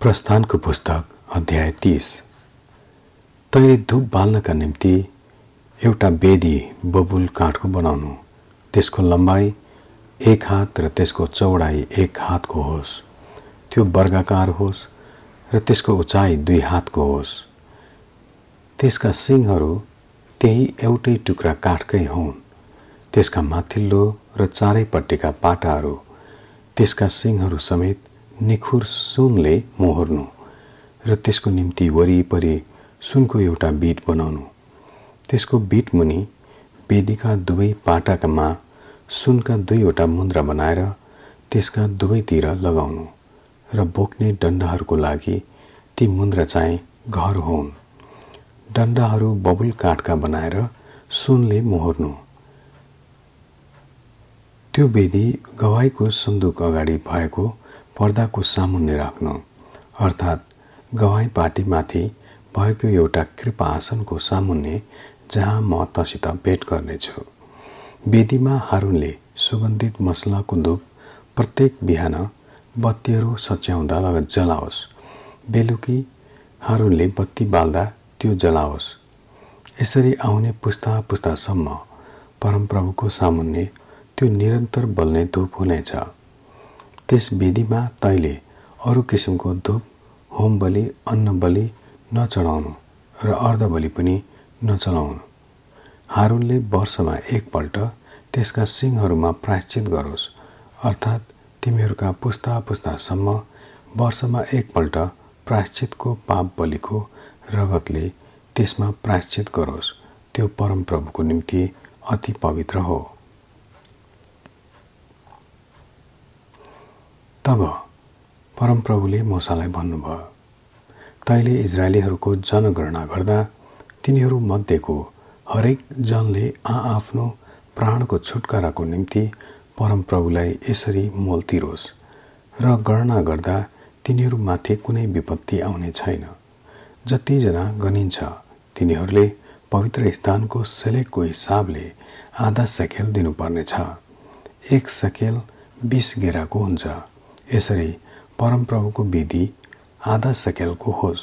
प्रस्थानको पुस्तक अध्याय तिस। तैँले धुप बाल्नका निम्ति एउटा वेदी बबुल काठको बनाउनु। त्यसको लम्बाइ एक हात र त्यसको चौडाइ एक हातको होस्। त्यो वर्गाकार होस् र त्यसको उचाइ दुई हातको होस्। त्यसका सिङहरू त्यही एउटै टुक्रा काठकै हुन्। त्यसका माथिल्लो र चारैपट्टिका पाटाहरू त्यसका सिङहरू समेत निखुर सुनले मोहर्नु र त्यसको निम्ति वरिपरि सुनको एउटा बिट बनाउनु। त्यसको बिट मुनि वेदीका दुवै पाटाकामा सुनका दुईवटा मुन्द्रा बनाएर त्यसका दुवैतिर लगाउनु र बोक्ने डन्डाहरूको लागि ती मुन्द्रा चाहिँ घर हुन्। डन्डाहरू बबुल काठका बनाएर सुनले मोहर्नु त्यो वेदी गवाईको सन्दुक अगाडि भएको पर्दाको सामुन्ने राख्नु। अर्थात् गवाई पार्टीमाथि भएको एउटा कृपा आसनको सामुन्ने जहाँ म तसित भेट गर्नेछु। वेदीमा हारुनले सुगन्धित मसलाको धुप प्रत्येक बिहान बत्तीहरू सच्याउँदा जलाओस्। बेलुकी हारुनले बत्ती बाल्दा त्यो जलाओस्। यसरी आउने पुस्ता पुस्तासम्म परमप्रभुको सामुन्ने त्यो निरन्तर बल्ने धुप हुनेछ। त्यस विधिमा तैँले अरू किसिमको धुप होम बलि अन्न बलि नचढाउनु र अर्ध बलि पनि नचलाउनु। हारुनले वर्षमा एकपल्ट त्यसका सिंहहरूमा प्रायश्चित गरोस् अर्थात् तिमीहरूका पुस्ता पुस्तासम्म वर्षमा एकपल्ट प्रायश्चितको पाप बलिको रगतले त्यसमा प्रायश्चित गरोस्। त्यो परमप्रभुको निम्ति अति पवित्र हो। तब परमप्रभुले मोसालाई भन्नुभयो तैँले इजरायलीहरूको जनगणना गर्दा तिनीहरू मध्येको हरेक जनले आआफ्नो प्राणको छुटकाराको निम्ति परमप्रभुलाई यसरी मोल तिरोस् र गणना गर्दा तिनीहरूमाथि कुनै विपत्ति आउने छैन। जतिजना गनिन्छ तिनीहरूले पवित्र स्थानको सेलेकको हिसाबले आधा सकेल दिनुपर्नेछ। एक सकेल बिस गेराको हुन्छ। यसरी परमप्रभुको विधि आधा सकेलको होस्।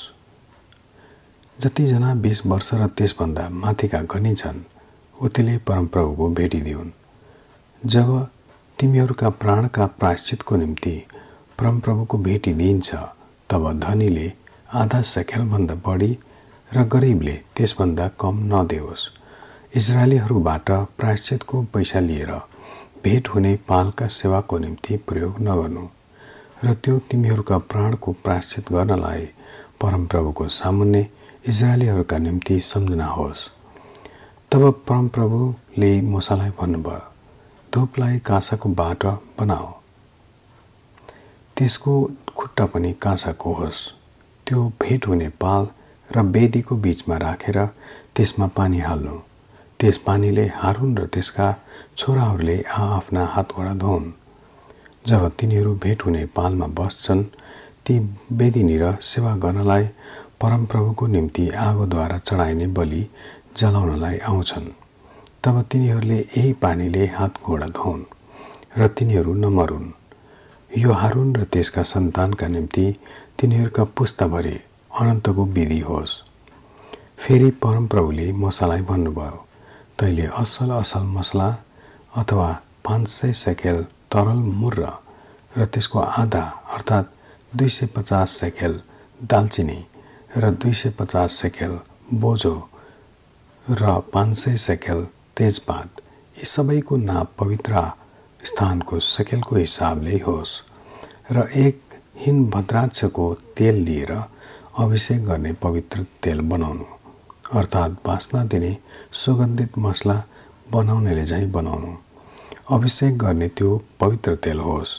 जतिजना बिस वर्ष र त्यसभन्दा माथिका गनिन्छन् उतिले परमप्रभुको भेटिदिउन् जब तिमीहरूका प्राणका प्रायश्चितको निम्ति परमप्रभुको भेटी दिइन्छ तब धनीले आधा सकेलभन्दा बढी र गरिबले त्यसभन्दा कम नदेओस्। इजरायलीहरूबाट प्रायश्चितको पैसा लिएर भेट हुने पालका सेवाको निम्ति प्रयोग नगर्नु। र त्यो तिमीहरूका प्राणको प्राश्चित गर्नलाई परमप्रभुको सामुन्ने इजरायलीहरूका निम्ति सम्झना होस्। तब परमप्रभुले मुसालाई भन्नुभयो धुपलाई काँसाको बाटो बनाऊ। त्यसको खुट्टा पनि काँसाको होस्। त्यो भेट हुने पाल र बेदीको बिचमा राखेर त्यसमा पानी हाल्नु। त्यस पानीले हारुन र त्यसका छोराहरूले आआफ्ना हातगोडा धोउन् जब तिनीहरू भेट हुने पालमा बस्छन् ती वेदीनिर सेवा गर्नलाई परमप्रभुको निम्ति आगोद्वारा चढाइने बलि जलाउनलाई आउँछन्। तब तिनीहरूले यही पानीले हात घोडा धोन् र तिनीहरू नमरुन्। यो हारुन र त्यसका सन्तानका निम्ति तिनीहरूका पुस्ताभरि अनन्तको विधि होस्। फेरि परमप्रभुले मसालाई भन्नुभयो तैँले असल असल मसला अथवा पाँच सय सेकेल तरल मुर्र र त्यसको आधा अर्थात् दुई सय पचास सेकेल दालचिनी र दुई सय पचास सेकेल बोझो र पाँच सय सेकेल तेजपात यी सबैको नाप पवित्र स्थानको सेकेलको हिसाबले होस् र एक हिन भद्राक्षको तेल लिएर अभिषेक गर्ने पवित्र तेल बनाउनु अर्थात् बास्ना दिने सुगन्धित मसला बनाउनेले झैँ बनाउनु। अभिषेक गर्ने त्यो पवित्र तेल होस्।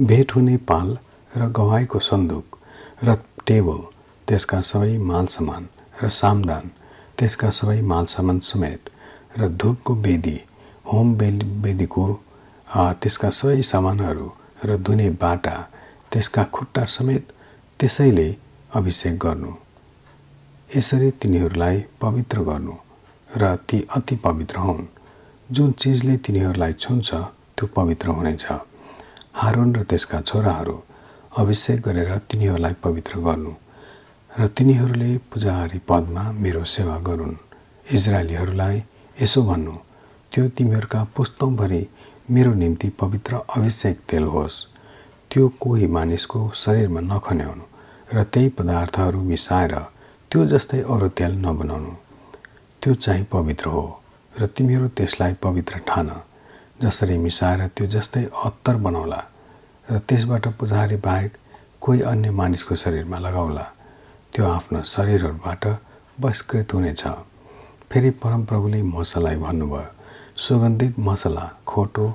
भेट हुने पाल र गवाईको सन्दुक र टेबल त्यसका सबै माल सामान र सामदान त्यसका सबै माल सामान समेत र धुपको वेदी होम बेल वेदीको त्यसका सबै सामानहरू र धुने बाटा त्यसका खुट्टा समेत त्यसैले अभिषेक गर्नु। यसरी तिनीहरूलाई पवित्र गर्नु र ती अति पवित्र हुन्। जुन चिजले तिनीहरूलाई छुन्छ त्यो पवित्र हुनेछ। हारुन र त्यसका छोराहरू अभिषेक गरेर तिनीहरूलाई पवित्र गर्नु र तिनीहरूले पूजाहारी पदमा मेरो सेवा गरून्। इजरायलीहरूलाई यसो भन्नु त्यो तिमीहरूका पुस्तौँभरि मेरो निम्ति पवित्र अभिषेक तेल होस्। त्यो कोही मानिसको शरीरमा नखन्याउनु र त्यही पदार्थहरू मिसाएर त्यो जस्तै अरू तेल नबनाउनु। त्यो चाहिँ पवित्र हो। र तिमीहरू त्यसलाई पवित्र ठान जसरी मिसाएर त्यो जस्तै अत्तर बनाउला र त्यसबाट पुजारी बाहेक कोही अन्य मानिसको शरीरमा लगाउला। त्यो आफ्नो शरीरहरूबाट बहिष्कृत हुनेछ। फेरि परमप्रभुले मसलाई भन्नुभयो सुगन्धित मसला खोटो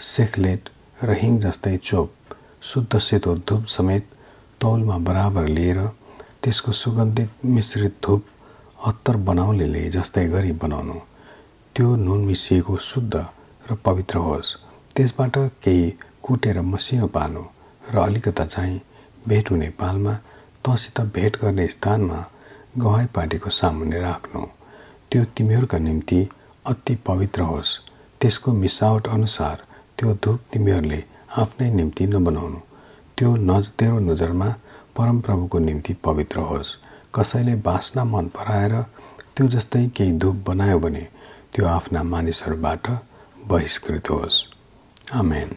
सेखलेट र हिङ जस्तै चोप शुद्ध सेतो धुप समेत तौलमा बराबर लिएर त्यसको सुगन्धित मिश्रित धुप अत्तर बनाउनेले जस्तै गरी बनाउनु। त्यो नुन मिसिएको शुद्ध र पवित्र होस्। त्यसबाट केही कुटेर मसिनो पार्नु र अलिकता चाहिँ भेट हुने पालमा तँसित भेट गर्ने स्थानमा गवाई पार्टीको सामुन्ने राख्नु। त्यो तिमीहरूका निम्ति अति पवित्र होस्। त्यसको मिसावट अनुसार त्यो धुप तिमीहरूले आफ्नै निम्ति नबनाउनु। त्यो नज तेरो नजरमा परमप्रभुको निम्ति पवित्र होस्। कसैले बास्ना मन पराएर त्यो जस्तै केही धुप बनायो भने त्यो आफ्ना मानिसहरूबाट बहिष्कृत होस्। आमेन।